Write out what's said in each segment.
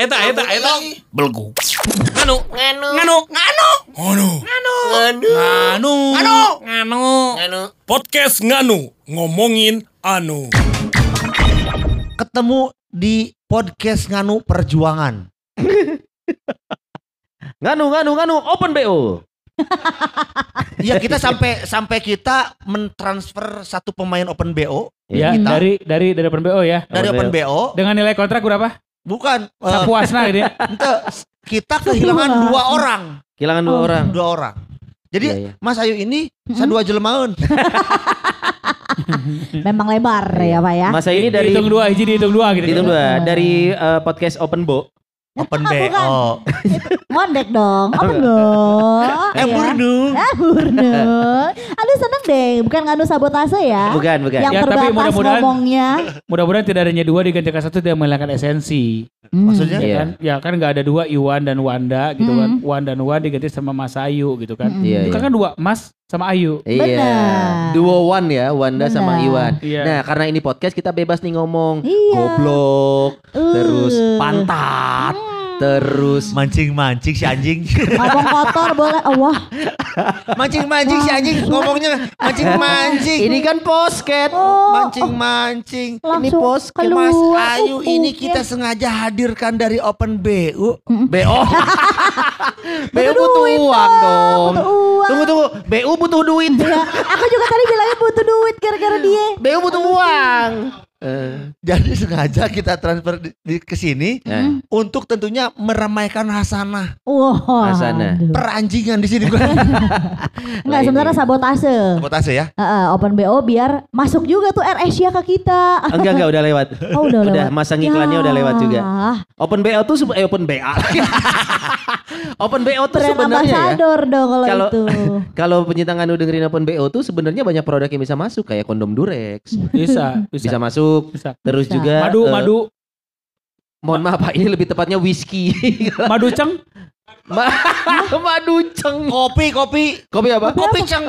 eta eta eta belgu. Nganu, nganu, nganu, nganu, nganu, nganu, nganu, nganu, nganu. Podcast nganu ngomongin anu. ketemu di podcast nganu perjuangan Nganu nganu nganu open BO. ya kita sampai sampai kita mentransfer satu pemain open BO Ya, Kita. dari dari dari Open BO ya. dari Open open BO Dengan nilai kontrak berapa? Bukan eh, Sapuasna ini. ente, kita kehilangan dua orang Kehilangan dua orang. dua orang jadi Iya, iya. Mas Ayu ini sadua jelemaun Memang lebar ya Pak ya. Masa ini dari dihitung dua, hiji dihitung dua gitu. Dihitung dua dari eh, podcast Open Bo. Open Bukan. BO Ngondek dong. Apa dong? eh Burnu Ah, Burnu. Aduh seneng deh. Bukan nganu sabotase ya. Bukan bukan. Yang Ya, tapi terbatas mudah-mudahan- ngomongnya. Mudah-mudahan tidak adanya dua digantikan satu tidak menghilangkan esensi. Hmm. maksudnya Ya Iya. kan? Ya kan nggak ada dua Iwan dan Wanda gitu kan. Hmm. Wan dan Wan diganti sama Mas Ayu gitu kan. Hmm. Iya, Itu iya. kan dua Mas sama Ayu. Iya. Benar. Duo one ya, Wanda sama Benar. Iwan. Iya. Nah, karena ini podcast kita bebas nih ngomong. Iya. Goblok, Uh. terus pantat, terus mancing-mancing si anjing Ngomong kotor boleh. Oh, wah. mancing-mancing si anjing ngomongnya mancing-mancing ini kan posket. Oh, mancing-mancing Ini langsung pos ke Mas. Ayu Uh, ini kita sengaja hadirkan dari Open BU. BO. BU butuh duit uang dong, dong. butuh uang. Tunggu tunggu, BU butuh duit. Ya, aku juga tadi bilangnya butuh duit gara-gara dia. BU butuh uang. Eh, Jadi sengaja kita transfer di, di- ke sini nah, untuk tentunya meramaikan hasanah Wah. Asana. aduh. peranjingan di sini gua. Enggak sebenarnya sabotase. Sabotase ya. Heeh, open BO biar masuk juga tuh Air Asia ke kita. enggak enggak udah lewat. Oh udah Udah, lewat. masang iklannya udah lewat juga. Ya, Open BO tuh eh open BA. open BO tuh Brand sebenarnya ya. dong kalau Kalau- itu. Kalau pencinta nganu dengerin Open BO tuh sebenarnya banyak produk yang bisa masuk kayak kondom Durex. Bisa, Bisa bisa. masuk. Bisa. Terus Bisa. juga Madu, eh, madu, Mohon maaf Pak, ini lebih tepatnya whisky. madu ceng. Ma- madu ceng. Kopi, kopi. Kopi apa? Kopi ceng.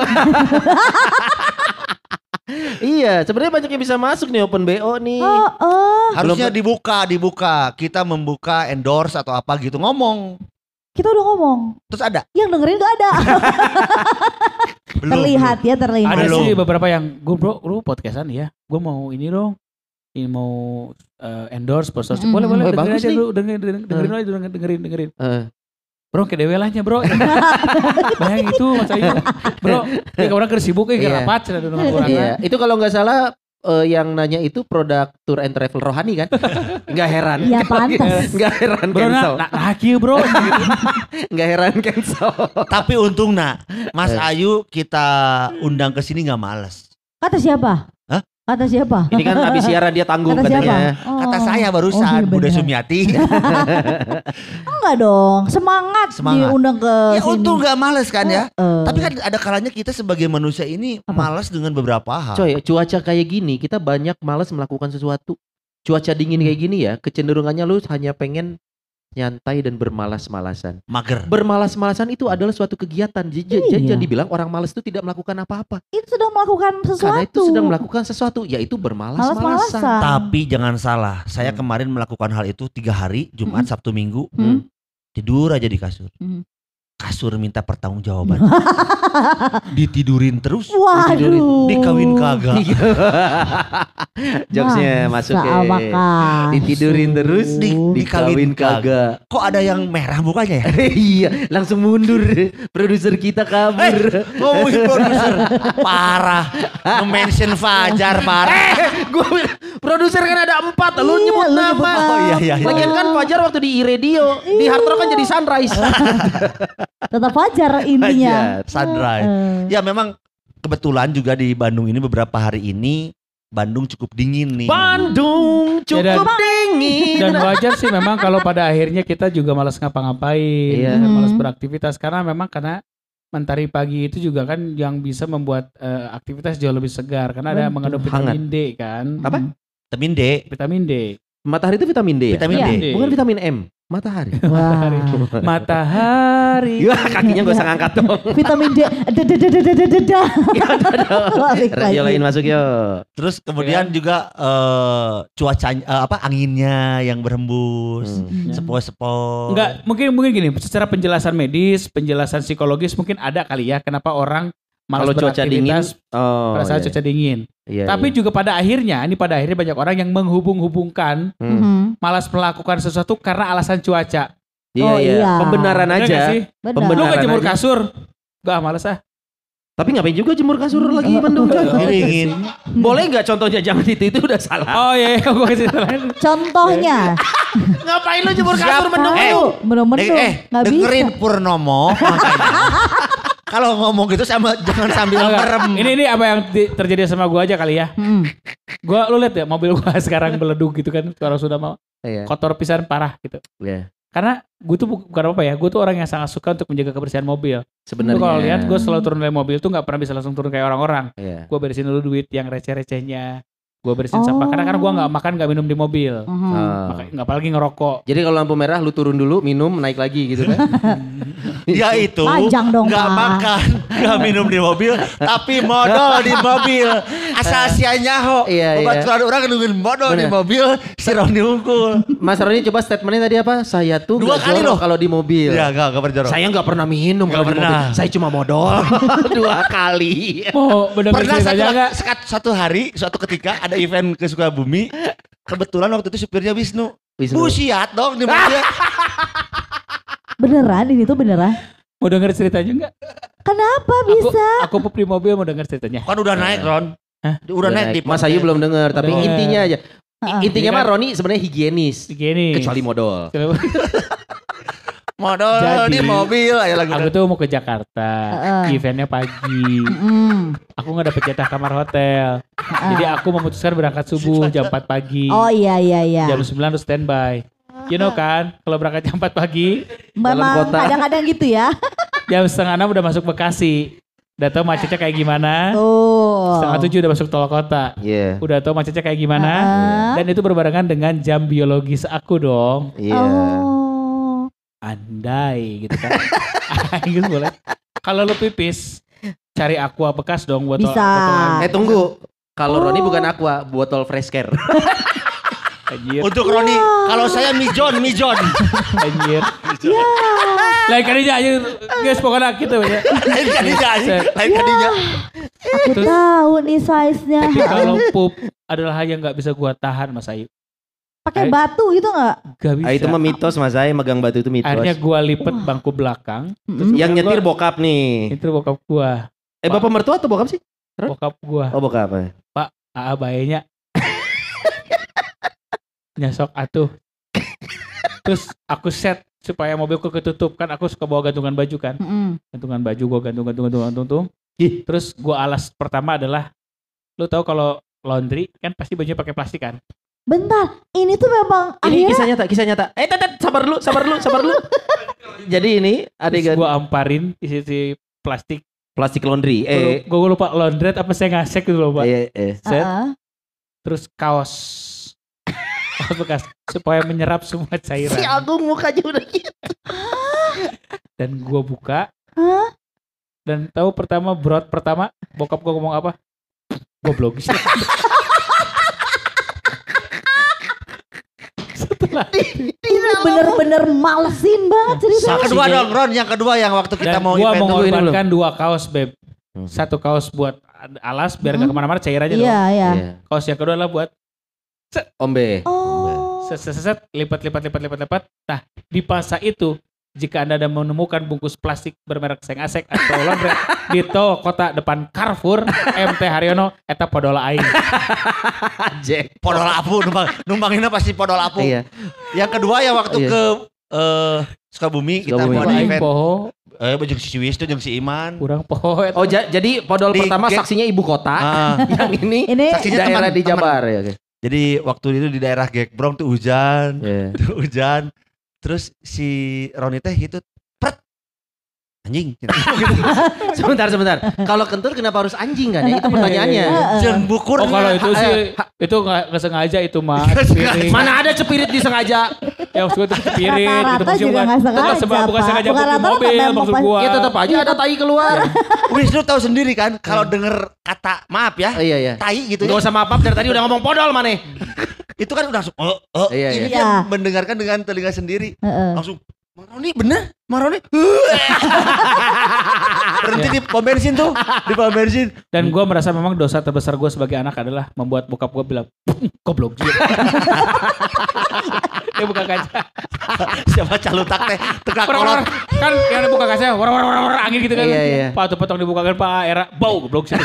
iya, sebenarnya banyak yang bisa masuk nih Open BO nih. Oh, oh, Harusnya dibuka, dibuka. Kita membuka endorse atau apa gitu ngomong. kita udah ngomong. Terus ada? Yang dengerin gak ada. Belum. terlihat ya, terlihat. Ada Belum. sih beberapa yang gue bro, lu podcastan ya. Gue mau ini dong. Ini mau eh, endorse sponsor. Mm-mm. Boleh boleh Eh, dengerin aja nih. lu dengerin dengerin dengerin aja dengerin dengerin dengerin. Eh, Bro ke dewe lahnya bro. Bayang itu Mas Ayu. Bro, ya orang keur sibuk ya yeah. rapat cenah dengan orang. iya, itu kalau nggak salah eh, yang nanya itu produk tour and travel rohani kan? Nggak heran. Iya, pantas. Nggak heran Bro, cancel. nah, nah, nah kieu bro. Nggak heran cancel. Tapi untung nak, Mas Ayu kita undang ke sini nggak males. Kata siapa? Kata siapa? Ini kan habis siaran dia tanggung Kata siapa? katanya. Oh. Kata saya Oh, barusan, iya Bunda. Sumiati. Enggak dong, semangat, Semangat. diundang ke ya sini. untung nggak males kan ya. Eh, Tapi kan ada kalanya kita sebagai manusia ini malas dengan beberapa hal. Coy, cuaca kayak gini kita banyak malas melakukan sesuatu. Cuaca dingin kayak gini ya, kecenderungannya lu hanya pengen nyantai dan bermalas-malasan. Mager. Bermalas-malasan itu adalah suatu kegiatan. Jadi Iya. jangan dibilang orang malas itu tidak melakukan apa-apa. itu sedang melakukan sesuatu. Karena itu sedang melakukan sesuatu, yaitu bermalas-malasan. Malas-malasan. Tapi jangan salah, saya Hmm. kemarin melakukan hal itu tiga hari, Jumat, Sabtu, Minggu, Hmm. tidur aja di kasur. Hmm. Kasur minta pertanggungjawaban. Ditidurin terus, Waduh. dikawin kagak. Jokesnya masuk ya. Ditidurin terus, di, dikawin Dikawin kagak. Kok ada yang merah mukanya ya? iya, langsung mundur. Produser kita kabur. Ngomongin produser, parah. Nge-mention Fajar, parah. Eh, gua produser kan ada empat, lu Iya, nyebut lu nama. nyebut. Oh iya iya. iya. Lagian kan Fajar waktu di iRadio, di Hard Rock kan jadi Sunrise. Tetap wajar intinya. Fajar, Sunrise. Eh, Ya memang kebetulan juga di Bandung ini beberapa hari ini Bandung cukup dingin nih. Bandung cukup dan- dingin. Dan wajar sih memang kalau pada akhirnya kita juga malas ngapa-ngapain, Iya. malas Mhm. beraktivitas karena memang karena mentari pagi itu juga kan yang bisa membuat eh, aktivitas jauh lebih segar karena ada Betul. mengandung Hangat. vitamin D kan. Apa? Vitamin D. Vitamin D. Matahari itu vitamin D ya? Vitamin Iya. D. Bukan vitamin M. Matahari. Wah. Matahari. Iya kakinya gak usah ngangkat dong. Vitamin D. Dadadadadadada. Balik lagi. Yo lain masuk yo. Terus kemudian juga eh cuaca eh, apa anginnya yang berhembus, Hmm. sepoi-sepoi. Enggak, mungkin mungkin gini, secara penjelasan medis, penjelasan psikologis mungkin ada kali ya kenapa orang Kalau cuaca dingin, oh, pada saat iya. cuaca dingin. Iya, Tapi iya. juga pada akhirnya, ini pada akhirnya banyak orang yang menghubung-hubungkan Hmm. Mhm. malas melakukan sesuatu karena alasan cuaca. Iya, Oh, iya. iya. Pembenaran Bener aja. sih? Benar. Lu Pembenaran gak jemur aja. kasur? Gak males ah. Tapi ngapain juga jemur kasur lagi mendung coy? dingin. Boleh nggak contohnya jangan itu itu udah salah. Oh iya, iya gue kasih lain. Contohnya. Ngapain lu jemur kasur Siapa? mendung? Eh, mendung-mendung. Eh, eh, dengerin bisa. Purnomo. Kalau ngomong gitu sama jangan sambil merem. Ini ini apa yang di- terjadi sama gue aja kali ya. Hmm. Gua lu lihat ya mobil gua sekarang beleduk gitu kan kalau sudah mau Iya. kotor pisan parah gitu. Iya. Karena gue tuh bu- bukan apa ya, gue tuh orang yang sangat suka untuk menjaga kebersihan mobil. Sebenarnya. kalau lihat gue selalu turun dari mobil tuh nggak pernah bisa langsung turun kayak orang-orang. Iya. Gue beresin dulu duit yang receh-recehnya. Gue beresin Oh. sampah karena karena gue nggak makan nggak minum di mobil. Mhm. Ah. Nggak apalagi ngerokok. Jadi kalau lampu merah lu turun dulu, minum, naik lagi gitu kan? Dia itu Panjang dong, nggak makan, nggak minum di mobil, tapi modal di mobil. Asal sia nyaho. Iya, Obat iya. orang nungguin modal di mobil, si Roni unggul. Mas Roni coba statementnya tadi apa? Saya tuh Dua kali loh. kalau di mobil. Ya nggak nggak berjorok. Saya nggak pernah minum Nggak kalau di pernah. mobil. Saya cuma modal dua kali. Oh, bener Pernah satu, satu hari, suatu ketika ada event ke Sukabumi. Kebetulan waktu itu supirnya Wisnu. Wisnu. Busiat dong di mobil. Beneran ini tuh beneran. Mau denger ceritanya nggak? Kenapa Aku, bisa? aku pup di mobil mau denger ceritanya. kan udah naik Ron. Hah? Udah, naik, di Mas Ayu belum dengar, tapi Udah. intinya aja. Intinya mah Roni sebenarnya higienis. Gini. Kecuali modal. modal Jadi, di mobil aja lagu. Aku tuh mau ke Jakarta. Heeh. Eventnya pagi. Mm. Aku nggak dapet jatah kamar hotel. Jadi aku memutuskan berangkat subuh jam 4 pagi. Oh iya iya iya. Jam 9 harus standby. You know kan, kalau berangkat jam 4 pagi, Memang kota. kadang-kadang gitu ya. jam setengah 6 udah masuk Bekasi. Udah tau macetnya kayak gimana. Oh. Setengah 7 udah masuk tol kota. Iya. Udah tau macetnya kayak gimana. Heeh. Dan itu berbarengan dengan jam biologis aku dong. Iya. Oh. Andai gitu kan. gitu boleh. Kalau lu pipis, cari aqua bekas dong buat Bisa. Eh tunggu. Kalau Oh. Roni bukan aqua, botol fresh care. Anjir, Untuk Roni, kalau saya Mijon, Mijon. anjir. Ya. Lain kali aja guys pokoknya gitu ya. Lain kadinya, lain kadinya. Aku Terus- tahu nih size-nya. Tapi kalau pup adalah hal yang nggak bisa gua tahan Mas Ayu. Pakai batu itu enggak? Gak bisa. Ah, itu mah mitos Mas Ay, megang batu itu mitos. Akhirnya gua lipet bangku belakang. Mm-mm. Yang nyetir Gua- bokap nih. Itu bokap gua. Eh bapak mertua atau bokap sih? Bokap gua. Oh bokap. eh. Aa bayanya. Nyasok atuh. Terus aku set supaya mobilku ketutup kan aku suka bawa gantungan baju kan. Mm-mm. Gantungan baju gua gantung gantung gantung gantung. gantung. Ih. Terus gua alas pertama adalah lu tahu kalau laundry kan pasti bajunya pakai plastik kan. Bentar, ini tuh memang Ini akhirnya kisah nyata, kisah nyata. Eh, tet, tet, sabar dulu, sabar dulu, sabar dulu. Jadi ini Terus adegan gua amparin isi isi plastik. plastik laundry. Eh, Eh, gua lupa laundry apa saya ngasek gitu loh, Pak. eh, eh. Set. Heeh. Terus kaos. Kaos bekas supaya menyerap semua Si cairan. Agung mukanya udah gitu. Dan gua buka Hah? dan tahu pertama brot pertama bokap gua ngomong apa? Goblok. Setelah Ini bener-bener malesin banget ceritanya. Yang kedua dong, Ron. Yang kedua yang waktu kita dan mau gua event tuh. mengorbankan dua kaos, Beb. Hmm. Satu kaos buat alas biar nggak Hmm. ke mana-mana cair aja Iya, dong. iya. Iya. Kaos yang kedua adalah buat Ombe. Oh. set set set lipat lipat lipat lipat lipat. Nah di masa itu jika anda ada menemukan bungkus plastik bermerek Seng Asek atau Laundry di tol kota depan Carrefour MT Haryono eta podola aing. Jack. Podol apu, numpang, numpanginnya pasti podol apu. Iya. Yang kedua yang waktu Iya. ke eh Sukabumi kita mau event. poho Eh, jeung si Wisnu jeung si Iman. Kurang poet. Oh ja- jadi podol Di pertama saksinya ibu kota, Ah, yang ini, Ini Saksinya daerah teman- di teman. Jabar ya. oke. jadi waktu itu di daerah Gekbrong tuh hujan. Iya. Tuh hujan. Terus si Roni teh pret. Anjing. Sebentar sebentar. Kalau kentur kenapa harus anjing kan ya? Itu pertanyaannya. Jeung bukur. Oh kalau itu sih Eh, itu nggak sengaja itu mah. Mana ada cepirit disengaja? Yang maksud gue itu spirit. itu Rata-rata maksud juga bukan- nggak sengaja, bukan sengaja Bukan mobil maksud gua. Ya tetap aja ada tai keluar. Wisnu tahu sendiri kan kalau denger kata maaf ya, Iya iya. tai gitu Gak ya. usah maaf dari tadi udah ngomong podol mana? Itu kan udah langsung oh, oh. Iya, ini iya. dia Iya. mendengarkan dengan telinga sendiri. Langsung Roni bener, Mang Roni. Berhenti di pom bensin tuh, di pom bensin. Dan gue merasa memang dosa terbesar gue sebagai anak adalah membuat bokap gue bilang, goblok juga. Dia buka kaca. Siapa calutak teh kolot. war. Kan yang ada buka kaca, war, war, war, war, angin gitu kan. Iya, iya. Pak tuh potong dibukakan Pak Era, bau goblok sih.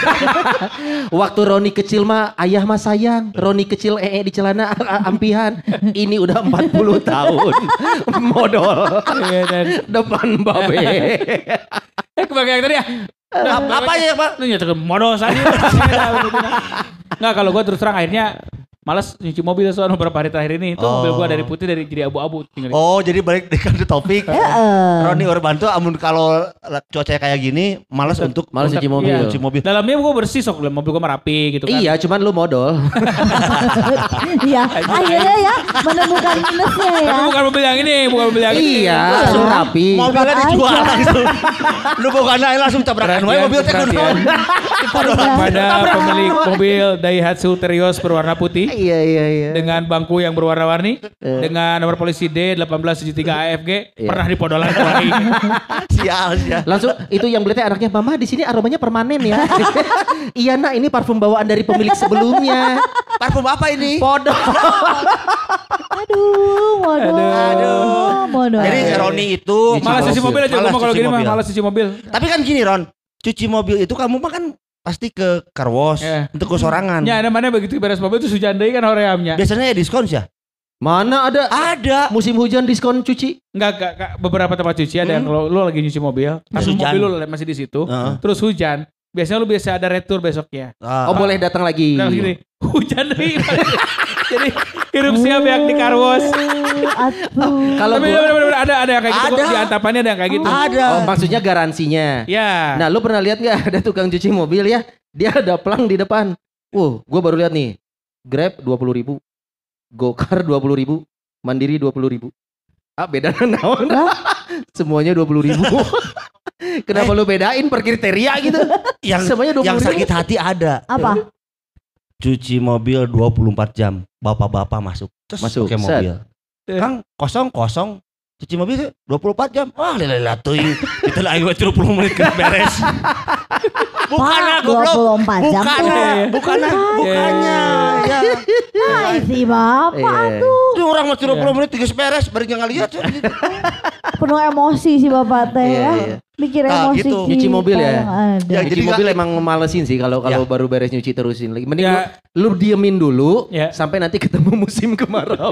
Waktu Roni kecil mah ayah mah sayang. Roni kecil ee di celana ampihan. Ini udah 40 tahun. Modal. Iya, dan Depan babe. eh kembali yang tadi ya. Apa, apa ya, Pak? Lu nyatakan modal saja. Enggak kalau gue terus terang akhirnya malas nyuci mobil soalnya beberapa hari terakhir ini itu Oh. mobil gue dari putih dari jadi abu-abu tinggal Oh, jadi balik dengan topik. Heeh. Roni Urbanto amun kalau cuaca kayak gini malas untuk Malas cuci mobil. iya. cuci mobil. Dalamnya gue bersih sok mobil gue merapi gitu kan. Iya, cuman lu modal. Iya, akhirnya ya menemukan minusnya ya. Tapi bukan mobil yang ini, bukan mobil yang ini. iya, langsung rapi. Mobilnya dijual aja. langsung. Lu bukan aja langsung tabrakan wae mobil teh kudu. Pada pemilik mobil Daihatsu Terios berwarna putih Iya, iya, iya. dengan bangku yang berwarna-warni dengan nomor polisi D1873 AFG Iya. pernah dipodolan lagi. Sial, sial. Langsung itu yang beli teh anaknya mama di sini aromanya permanen ya. iya nak ini parfum bawaan dari pemilik sebelumnya. Parfum apa ini? Podol. Aduh, modal. Aduh. Modal. Jadi Roni itu Malas cuci mobil aja Malas kalau cuci gini mah malas cuci mobil. Tapi kan gini Ron, cuci mobil itu kamu mah kan pasti ke car wash Iya. untuk ke sorangan. Ya, ada mana begitu beres mobil itu hujan deui kan horeamnya. Biasanya ya diskon sih ya? Mana ada Ada. musim hujan diskon cuci? Enggak, enggak, enggak. beberapa tempat cuci ada yang kalau lu lagi nyuci mobil, tapi Hujan. mobil lu masih di situ, Heeh. terus hujan, biasanya lu biasa ada retur besoknya. Ah. Oh boleh datang lagi. Nah, gini, hujan deui. Jadi hirup siap yang di karwos. Kalau Tapi ada ada yang kayak gitu, Ada. di antapannya ada yang kayak gitu. Ada. Oh maksudnya garansinya. Ya. Nah lu pernah lihat nggak ada tukang cuci mobil ya? Dia ada pelang di depan. Wow, gue baru lihat nih. Grab dua puluh ribu, Gokar dua puluh ribu, Mandiri dua puluh ribu. Ah beda naon? Semuanya dua puluh ribu. Kenapa lu bedain per kriteria gitu? yang Semuanya 20.000. yang sakit hati ada. Apa? Cuci mobil 24 jam. Bapak-bapak masuk. Terus Masuk, set. mobil. Eh. Kang kosong kosong. Cuci mobil 24 jam. Wah, lila teuing. Itu lah ayo 30 menit kena beres. Bukannya Pak, goblok. 24 jam Bukannya, tuh. bukannya, bukannya. Ya. Nah, si bapak Iya. tuh Itu orang mah 30 menit tiga beres, baru jangan lihat. penuh emosi si bapak teh Iya, ya. iya. Mikir Nah, emosi gitu. Nyuci mobil ya? Ya, Nyuci jadi mobil emang malesin sih kalau kalau Ya. baru beres nyuci terusin lagi. Mending Ya. lu, lu diemin dulu Ya. sampai nanti ketemu musim kemarau.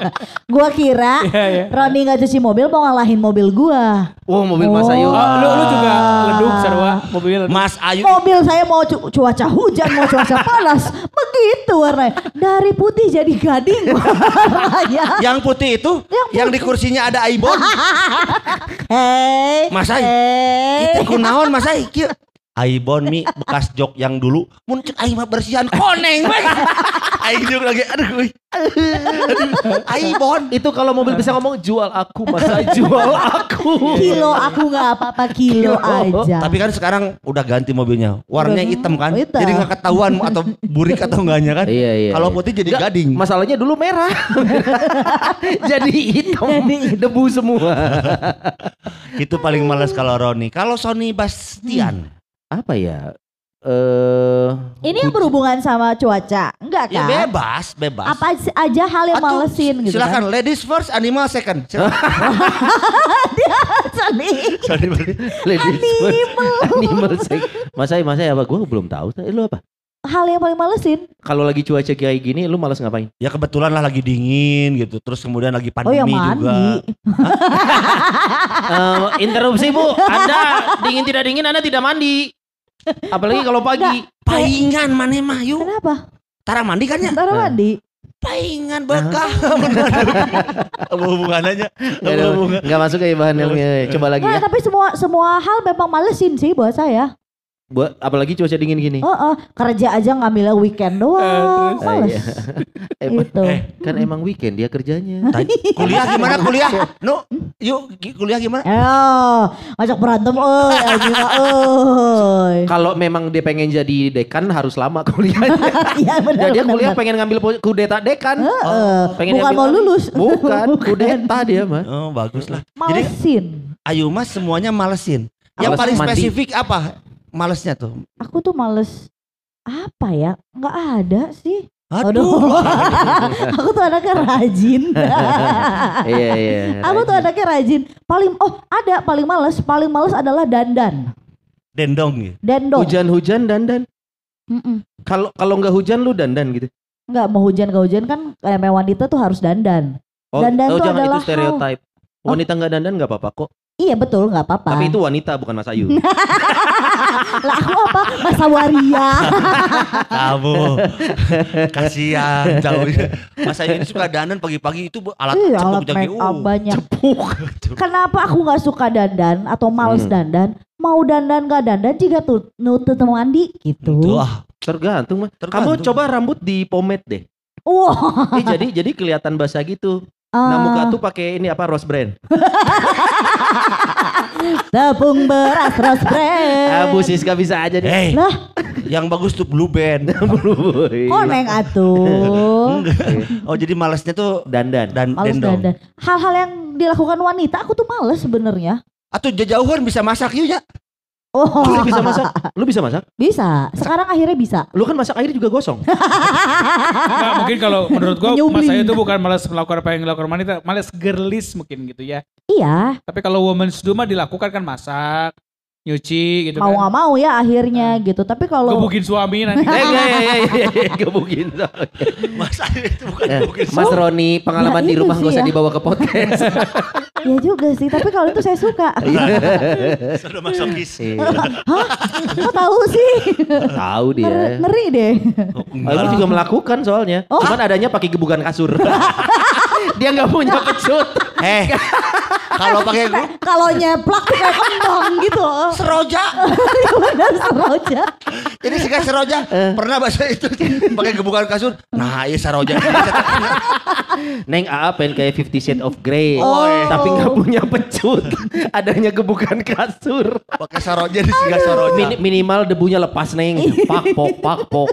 Gua kira Iya, iya. Roni nggak cuci mobil mau ngalahin mobil gua. oh mobil Mas Ayu. Oh, lu lu juga leduk sarwa mobil. Mas Ayu Mobil saya mau cu- cuaca hujan, mau cuaca panas, begitu warnanya. Dari putih jadi gading warnanya. yang putih itu Yang yang di kursinya ada Aibon. Hei, Mas Ai. hei. Itu kunaon Mas Ai? Kieu. Aibon mi bekas jok yang dulu mun cek aing mah bersihan koneng we. Aing juga lagi aduh. Aduh, Aibon. Itu kalau mobil bisa ngomong jual aku Mas Ayu jual aku. Kilo aku nggak apa-apa kilo aja. Tapi kan sekarang udah ganti mobilnya. Warnanya Udah. hitam kan. Hitam. Jadi nggak ketahuan atau burik atau enggaknya kan. Iya iya. Kalau iya. putih jadi Nggak, gading. Masalahnya dulu merah. Jadi hitam. Debu semua. Itu paling males kalau Roni. Kalau Sony Bastian. Apa ya? Eh Ini yang berhubungan sama cuaca, enggak Ya kan? bebas, bebas. Apa aja hal yang Atuh, malesin gitu Silakan kan? ladies first, animal second. Silakan. Sani. Sony Bastian. ladies first, animal sex. Mas Ayu, Mas Ayu apa? Gue belum tahu. Eh, Lu apa? hal yang paling malesin. Kalau lagi cuaca kayak gini lu males ngapain? Ya kebetulan lah lagi dingin gitu. Terus kemudian lagi Oh pandemi yang juga. mandi. Eh, interupsi Bu. Anda dingin tidak dingin Anda tidak mandi. Apalagi kalau pagi. Paingan mana mah yuk. Kenapa? Tara mandi kan ya? Ntar mandi. Paingan bekah. Apa hubungannya? Apa hubungan? Nggak masuk ya bahan ilmiah. Coba lagi Nah, ya. tapi semua semua hal memang malesin sih buat saya. Buat apalagi cuaca dingin gini. Oh, oh, kerja aja ngambilnya weekend doang. terus? Males. Eh, Itu. eh, Kan emang weekend dia kerjanya. Tanya, kuliah gimana kuliah? No, yuk kuliah gimana? Eh, ngajak berantem euy, anjing mah, euy. Kalau memang dia pengen jadi dekan harus lama kuliahnya. Iya benar. Dan dia benar, kuliah benar. pengen ngambil kudeta dekan. Heeh. Pengen bukan ngambil mau lulus. Bukan, kudeta dia mah. Oh bagus lah. Jadi Malesin. Ayu mas semuanya malesin. Yang paling mandi. spesifik apa? Malesnya tuh. Aku tuh males apa ya? Nggak ada sih. Aduh. Aduh. aku tuh anaknya rajin. Iya iya. aku tuh anaknya rajin. Paling oh ada paling males. Paling males adalah dandan. Dendong gitu. Dendong. Hujan-hujan dandan. Kalau kalau nggak hujan lu dandan gitu. Nggak mau hujan nggak hujan kan kayak wanita tuh harus dandan. Oh, Dandan oh tuh jangan adalah itu stereotype. Oh. Wanita nggak dandan nggak apa-apa kok. Iya betul nggak apa-apa. Tapi itu wanita bukan Mas Ayu. lah aku apa masa waria. Kamu kasihan jauh. Mas Ayu ini suka dandan pagi-pagi itu alat Iya, cepuk alat make up Uh, banyak. cepuk. Kenapa aku nggak suka dandan atau males Hmm. dandan? Mau dandan nggak dandan jika tuh nutut mandi gitu. Tuh, ah, Tergantung mah. Tergantung. Kamu coba rambut di pomade deh. Wah. Eh, jadi jadi kelihatan basah gitu. Nah ah, muka tuh pakai ini apa rose brand. tepung beras rose brand. Ah, Bu Siska bisa aja deh. Hey, Lah, yang bagus tuh blue band. koneng atuh. Oh jadi malesnya tuh Dandan. dan Males dendong. dandan. Hal-hal yang dilakukan wanita aku tuh males sebenarnya. Atau jauhan bisa masak yuk ya. Oh, Lu bisa masak? Lu bisa masak? bisa. Sekarang akhirnya bisa. Lu kan masak air juga gosong. Enggak, mungkin kalau menurut gua Nyublin. mas saya itu bukan malas melakukan apa yang dilakukan wanita, malas girlis mungkin gitu ya. Iya, Tapi kalau women's do mah dilakukan kan masak, nyuci gitu mau kan. nggak mau ya akhirnya gitu. Tapi kalau Gebukin suami nanti. Eh, iya, iya, iya, iya, iya, gebukin. Mas Ayu itu bukan Eh, bukan Mas Roni, pengalaman Ya, di rumah gak usah ya. dibawa ke podcast. ya juga sih. Tapi kalau itu saya suka. sudah masokis. Iya, Kok tahu sih? Tahu dia. ngeri deh. Oh, Aku juga melakukan soalnya. Oh. Cuman adanya pakai gebukan kasur. dia nggak punya pecut. Eh, kalau pakai gua Kalau nyeplak tuh kayak kembang gitu. seroja. Bener seroja. Jadi si seroja pernah bahasa itu pakai gebukan kasur. Nah, iya seroja. Neng AA pengen kayak Fifty Shades of Grey. Oh. Tapi nggak punya pecut. adanya gebukan kasur. pakai seroja di si seroja. Mini- minimal debunya lepas neng. Pak pok pak pok.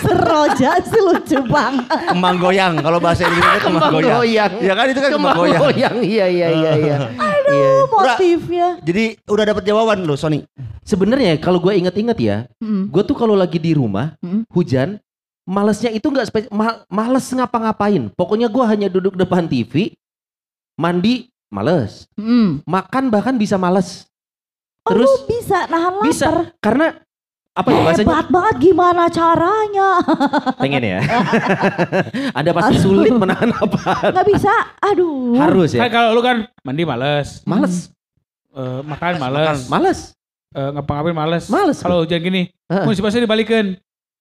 Seroja sih lucu banget. Kembang goyang. Kalau bahasa Indonesia kembang Kembang goyang. goyang. Ya kan itu kan kembang Kembang goyang. goyang. Iya iya iya iya. Iya. Tuh motifnya. Jadi udah dapat jawaban lo Sony. Sebenarnya kalau gue inget-inget ya, Mm. gue tuh kalau lagi di rumah Mm. hujan, malesnya itu nggak spe- ma- males ngapa-ngapain. Pokoknya gue hanya duduk depan TV, mandi males, Mm. makan bahkan bisa males. Oh, Terus lu bisa nahan lapar. bisa karena apa ya bahasanya? Hebat banget gimana caranya? Pengen ya. Ada pasti sulit menahan apa. Nggak bisa. Aduh. Harus Kan ya. kalau lu kan mandi males, Males, eh, makan males, males. eh, ngapa-ngapain males. Males, Kalau hujan gini, Heeh. mau pasti dibalikin.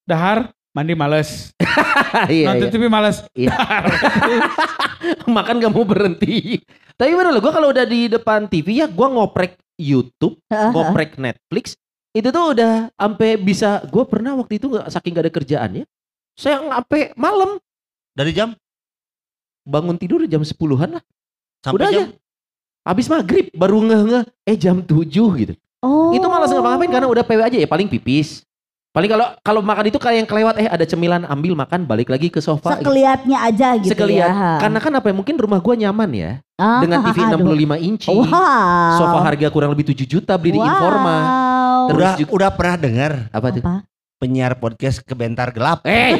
Dahar, mandi males. Iya, Nonton iya. TV males. Iya. Makan gak mau berhenti. Tapi bener loh, gue kalau udah di depan TV ya gue ngoprek YouTube, ngoprek Netflix. Itu tuh udah sampai bisa, gue pernah waktu itu gak, saking gak ada kerjaan ya. Saya sampai malam Dari jam bangun tidur jam 10-an lah. sampai udah jam aja. Habis maghrib baru ngeh-ngeh, eh jam 7 gitu. Oh. Itu malas ngapa-ngapain karena udah PW aja ya paling pipis. Paling kalau kalau makan itu kayak yang kelewat eh ada cemilan ambil makan balik lagi ke sofa. gitu. Sekelihatnya aja gitu Sekeliat. ya. Karena kan apa ya mungkin rumah gua nyaman ya Ah, dengan TV aduh. 65 inci. Wow. Sofa harga kurang lebih 7 juta beli di wow. Informa. Terus udah juga- udah pernah dengar Apa tuh? Penyiar podcast kebentar gelap. Eh,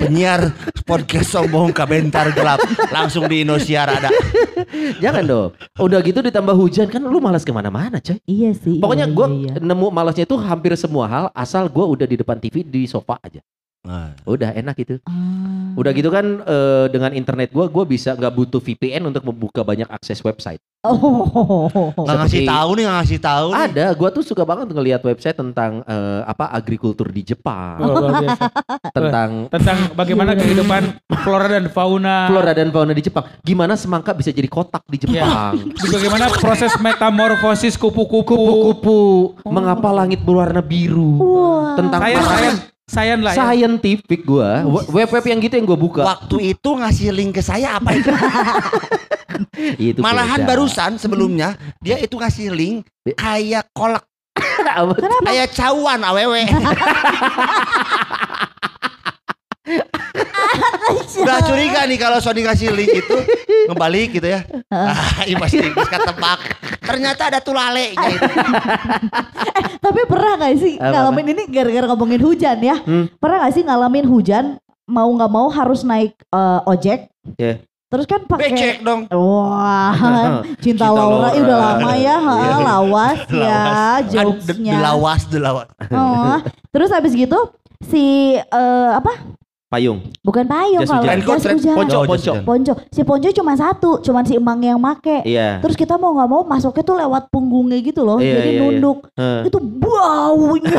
penyiar podcast sombong kabentar gelap langsung di Indosiar ada. Jangan dong. Udah gitu ditambah hujan kan lu malas ke mana-mana coy. Iya sih. Pokoknya iya, gue iya, iya. nemu malasnya itu hampir semua hal asal gue udah di depan TV di sofa aja. Nah, Udah enak gitu. Ah. Udah gitu kan eh, dengan internet gue, gue bisa nggak butuh VPN untuk membuka banyak akses website. Oh. nggak ngasih tahu nih, nggak ngasih tahu. nih. Ada, gue tuh suka banget ngelihat website tentang eh, apa agrikultur di Jepang, biasa. tentang Tentang bagaimana kehidupan flora dan fauna. flora dan fauna di Jepang. Gimana semangka bisa jadi kotak di Jepang? Bagaimana proses metamorfosis kupu-kupu. Kupu-kupu, mengapa langit berwarna biru? Wah. Tentang Sayan, para- sayan, lah ya. scientific gue, web-web yang gitu yang gue buka. Waktu itu ngasih link ke saya apa itu? Itu Malahan beda. barusan sebelumnya dia itu ngasih link kayak kolak Kenapa? kayak cawan awewe. Udah curiga nih kalau Sony ngasih link itu ngebalik gitu ya. Ah, iya pasti bisa tebak. Ternyata ada tulalenya itu. Tapi pernah gak sih Apa-apa? ngalamin ini gara-gara ngomongin hujan ya? Hmm. Pernah gak sih ngalamin hujan mau nggak mau harus naik eh, ojek? Ya. Terus kan pakai Becek dong. Wah, Cinta cinta, Laura, ih, udah Laura. lama ya, ha, Iya. lawas ya, Lawas. Jokesnya. Delawas, delawas. Oh, terus habis gitu si eh, apa? Payung. Bukan payung Jas kalau hujan. jas hujan. Ponco, Oh, ponco. Ponco. Si ponco cuma satu, cuman si emang yang make. Iya. Terus kita mau nggak mau masuknya tuh lewat punggungnya gitu loh, Iya, jadi iya, iya. nunduk. Heeh. Itu baunya.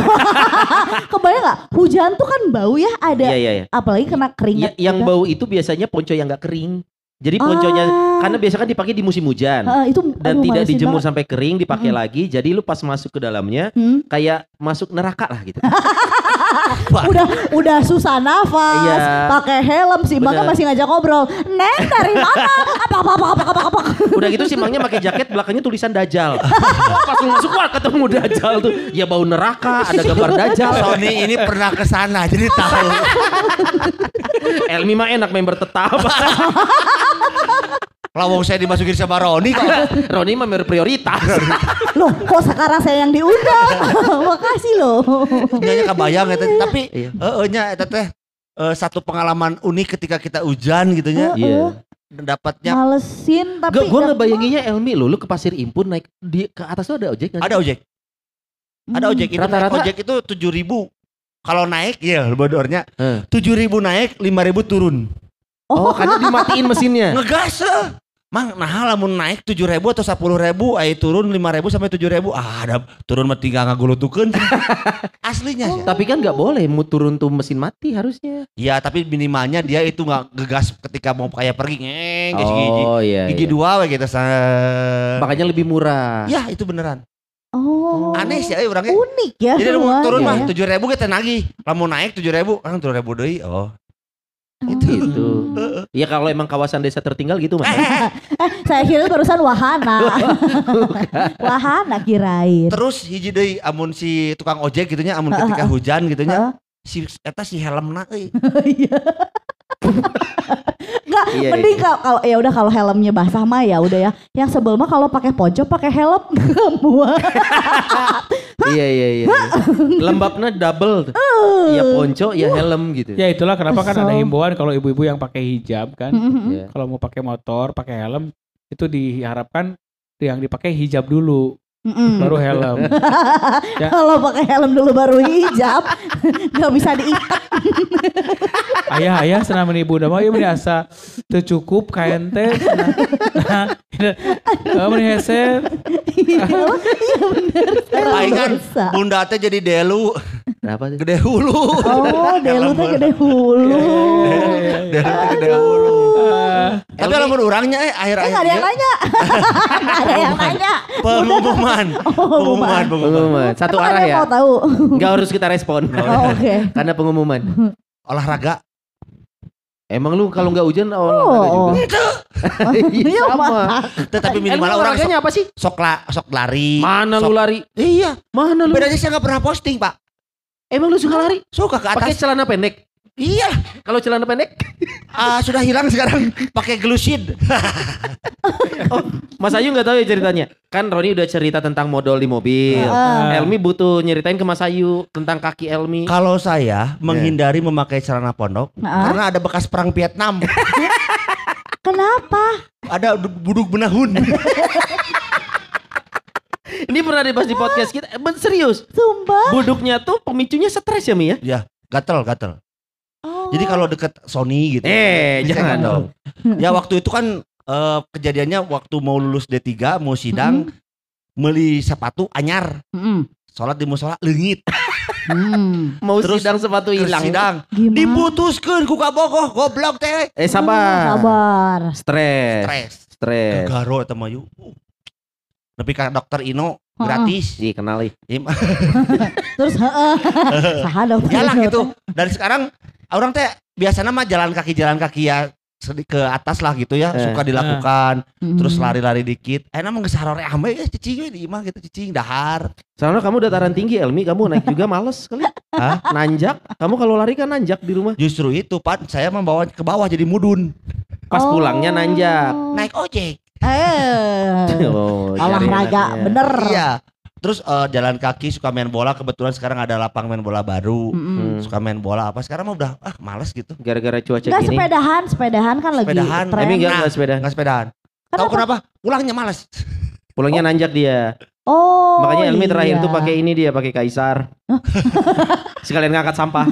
Kebayang nggak? Hujan tuh kan bau ya, ada. Iya iya iya. Apalagi kena Ya, keringat. yang juga. bau itu biasanya ponco yang nggak kering. Jadi ponconya Ah. karena biasa kan dipakai di musim hujan Heeh, itu dan aduh, tidak dijemur banget. sampai kering dipakai Mm-mm. lagi. Jadi lu pas masuk ke dalamnya Hmm. kayak masuk neraka lah gitu. udah udah susah nafas, Iya. pakai helm sih, makanya masih ngajak ngobrol. Neng dari mana? Apa apa apa apa apa apa. Udah gitu si Mangnya pakai jaket belakangnya tulisan Dajjal. Pas masuk wah ketemu Dajjal tuh. Ya bau neraka, ada gambar Dajjal. Sony ini pernah ke sana jadi tahu. Elmi mah enak member tetap. Lawong saya dimasukin sama Roni kok. Roni mah prioritas. Loh, kok sekarang saya yang diundang? Makasih loh. Nyanya kebayang ya teh. tapi Iya. heeh nya eta teh eh, satu pengalaman unik ketika kita hujan gitu nya. Iya. Dapatnya Malesin tapi Gue ngebayanginnya Elmi lu, lu ke pasir impun naik di ke atas tuh ada ojek ada ojek. Ada Hmm. ojek itu Rata-rata? naik ojek itu tujuh ribu. Kalau naik ya bodornya Eh. tujuh ribu naik lima ribu turun. Oh, karena dimatiin mesinnya. Ngegas eh. Mang, nah lamun naik tujuh ribu atau sepuluh ribu, ayo turun lima ribu sampai tujuh ribu, ah ada turun mah tinggal ngagulutukeun. Aslinya sih. Tapi kan nggak boleh mau turun tuh mesin mati harusnya. Ya tapi minimalnya dia itu nggak gegas ketika mau kayak pergi ngeng geus gigi. Oh iya. Gigi iya. dua we gitu. Makanya lebih murah. Ya itu beneran. Oh. Aneh sih orangnya. Unik ya. Jadi mau turun mah ya. tujuh ribu kita nagih. Lamun naik tujuh ribu, kan tujuh ribu deui. Oh. Itu. Gitu. Ya kalau emang kawasan desa tertinggal gitu mah. Saya kira barusan wahana. wahana kirain. Terus hiji deui amun si tukang ojek gitunya amun ketika hujan gitunya si eta si helmna euy. Iya. Enggak, Iya, mending iya. kalau ya udah kalau helmnya basah mah ya udah ya. Yang sebel mah kalau pakai ponco pakai helm enggak muat. iya iya iya. Lembabnya double. Iya ponco, ya helm gitu. Ya itulah kenapa kan ada Kesel. himbauan kalau ibu-ibu yang pakai hijab kan. Iya. Kalau mau pakai motor, pakai helm itu diharapkan yang dipakai hijab dulu, Mm-mm. baru helm. Ya. Kalau pakai helm dulu baru hijab, nggak bisa diikat. ayah ayah senang ibu udah mau ieu meni asa teu cukup kain teh nah nah meni hese Iya bener. Dosa. bunda teh jadi delu, Kenapa tuh? gede hulu. Oh, delu teh gede hulu. Delu teh gede hulu. Tapi lamun urangnya eh Eh akhir-akhir nggak ada yang nanya. Ada yang nanya. pengumuman. Pengumuman, pengumuman. Satu arah ya. Mau tahu? Enggak harus kita respon. Oh, Oke. Karena pengumuman. Olahraga. Emang lu kalau nggak hujan olahraga Oh. juga? Iya, Iya sama. Tetapi minimal orang sok, olahraganya apa sih? sok, la- sok lari. Mana sok- lu lari? Iya. Mana lu? Bedanya saya nggak pernah posting pak. Emang lu suka lari? Suka ke Pakai atas. celana pendek. Iya, Kalau celana pendek? ah, sudah hilang sekarang pakai glusid. Oh, Mas Ayu nggak tahu ya ceritanya. Kan Roni udah cerita tentang modal di mobil. Ah. Elmi butuh nyeritain ke Mas Ayu tentang kaki Elmi. Kalau saya menghindari memakai celana pondok Ah. karena ada bekas perang Vietnam. Kenapa? ada du- buduk benahun. Ini pernah dibahas di podcast kita. Eh, ben- serius. Sumpah. Buduknya tuh pemicunya stres ya Mi ya? ya, gatel, gatel. Jadi kalau deket Sony gitu. Eh, bisa jangan kan dong. Ya waktu itu kan eh, kejadiannya waktu mau lulus D3, mau sidang, beli sepatu anyar. Mm-mm. Sholat di musola leungit. Hmm. Mau Terus sidang sepatu hilang. sidang. Gimana? Diputuskeun ku kabogoh goblok teh. Eh sabar. Sabar. Stres. Stres. Stres. Gagaro eta mah yuk. Tapi ka dokter Ino gratis. Ih, kenali. Terus heeh. Saha dong. Ya lah gitu. Dari sekarang orang teh biasanya mah jalan kaki jalan kaki ya ke atas lah gitu ya Eh. suka dilakukan Mm. terus lari-lari dikit eh emang geus harore ame ya cicing we di imah gitu cicing dahar Soalnya kamu dataran tinggi Elmi, kamu naik juga males kali. Hah? Nanjak. Kamu kalau lari kan nanjak di rumah. justru itu pan saya membawa ke bawah jadi mudun Pas Oh. pulangnya nanjak. naik ojek Eh. Oh, cari Olahraga enaknya. bener. iya terus eh, jalan kaki suka main bola kebetulan sekarang ada lapang main bola baru Mm-mm. Hmm. suka main bola apa sekarang mah udah ah males gitu Gara-gara cuaca Enggak gini. sepedahan, sepedahan kan lagi Sepedahan. tren. Elmi enggak Nah. enggak sepeda. nggak sepedaan tahu kenapa pulangnya males Pulangnya nanjak dia. Oh. Makanya Elmi terakhir iya. tuh pakai ini dia, pakai kaisar. Sekalian ngangkat sampah.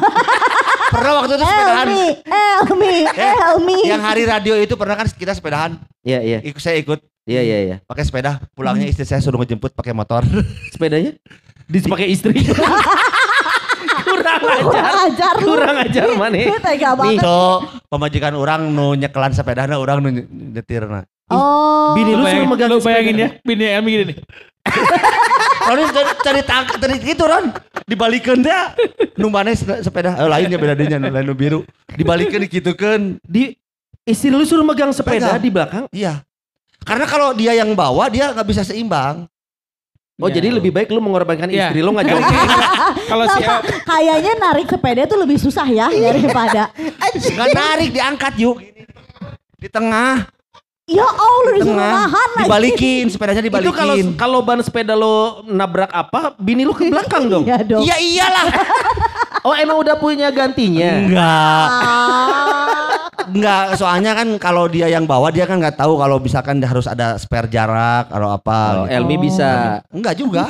pernah waktu itu sepedahan Elmi, Elmi, Eh, Elmi. yang hari radio itu pernah kan kita sepedahan Iya, iya. ikut saya ikut Iya, iya, iya. pakai sepeda pulangnya istri saya suruh ngejemput pakai motor Sepedanya dipakai istri. Kurang ajar. Kurang ajar. Kurang ajar mana? Tega banget. so pemajikan orang nu nyekelan sepedana orang nu nyetirna Oh. Bini Lu, suruh megang lu sepeda. bayangin ya, bini Elmi gini nih. Ron cari cari tangkat tadi gitu Ron dibalikin dia nu mana sepeda eh, lain ya beda dinya nu lain nu biru dibalikin dikitukeun Di istri lu suruh megang sepeda Pegang. di belakang. iya karena kalau dia yang bawa dia nggak bisa seimbang Oh, Iya. jadi lebih baik lu mengorbankan Iya. istri lu nggak jogging. Kalau si El, Kayaknya narik sepeda tuh lebih susah ya daripada. nggak narik diangkat yuk di tengah Ya Allah di disuruh tengah nahan lagi. dibalikin sepedanya Itu kalau dibalikin kalau ban sepeda lo nabrak apa, bini lu ke belakang dong. Iya dong. iya iyalah Oh, emang udah punya gantinya. enggak Ah. Enggak, soalnya kan kalau dia yang bawa dia kan nggak tahu kalau misalkan dia harus ada spare jarak atau apa. Oh, gitu. Elmi Oh. bisa. Enggak juga.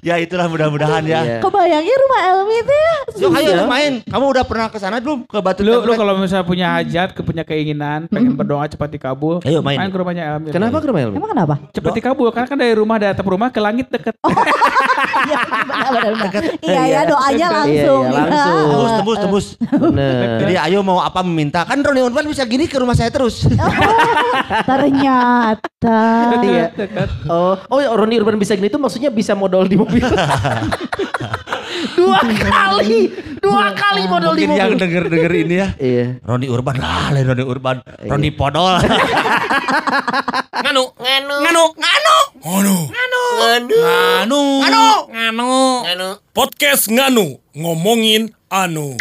ya itulah mudah-mudahan ya. Iya. Kebayangnya rumah Elmi itu ya. Yuk ayo Iya. main. Kamu udah pernah ke sana belum ke Batu lu, lu kalau misalnya punya hajat, ke- punya keinginan, pengen berdoa cepat dikabul, Ayo main. main ke rumahnya Elmi. Kenapa ke rumah Elmi? Emang kenapa? Cepat dikabul, karena kan dari rumah dari atap rumah ke langit deket. Iya benar benar. benar. Iya ya doanya Iya, langsung. iya, langsung. Tembus, tembus, tembus. Bener. Jadi ayo mau apa meminta. Kan Roni Urban bisa gini ke rumah saya terus. Ternyata. Iya. Dekat. Oh, oh ya Roni Urban bisa gini tuh maksudnya bisa modal di mobil. dua kali, dua kali modal di Mungkin yang mobil. denger-denger ini ya. Iya. Roni Urban, ah lain Roni Urban. Roni Podol. Nganu, nganu, nganu, nganu, nganu, nganu, nganu, nganu, nganu, nganu. Podcast nganu ngomongin anu.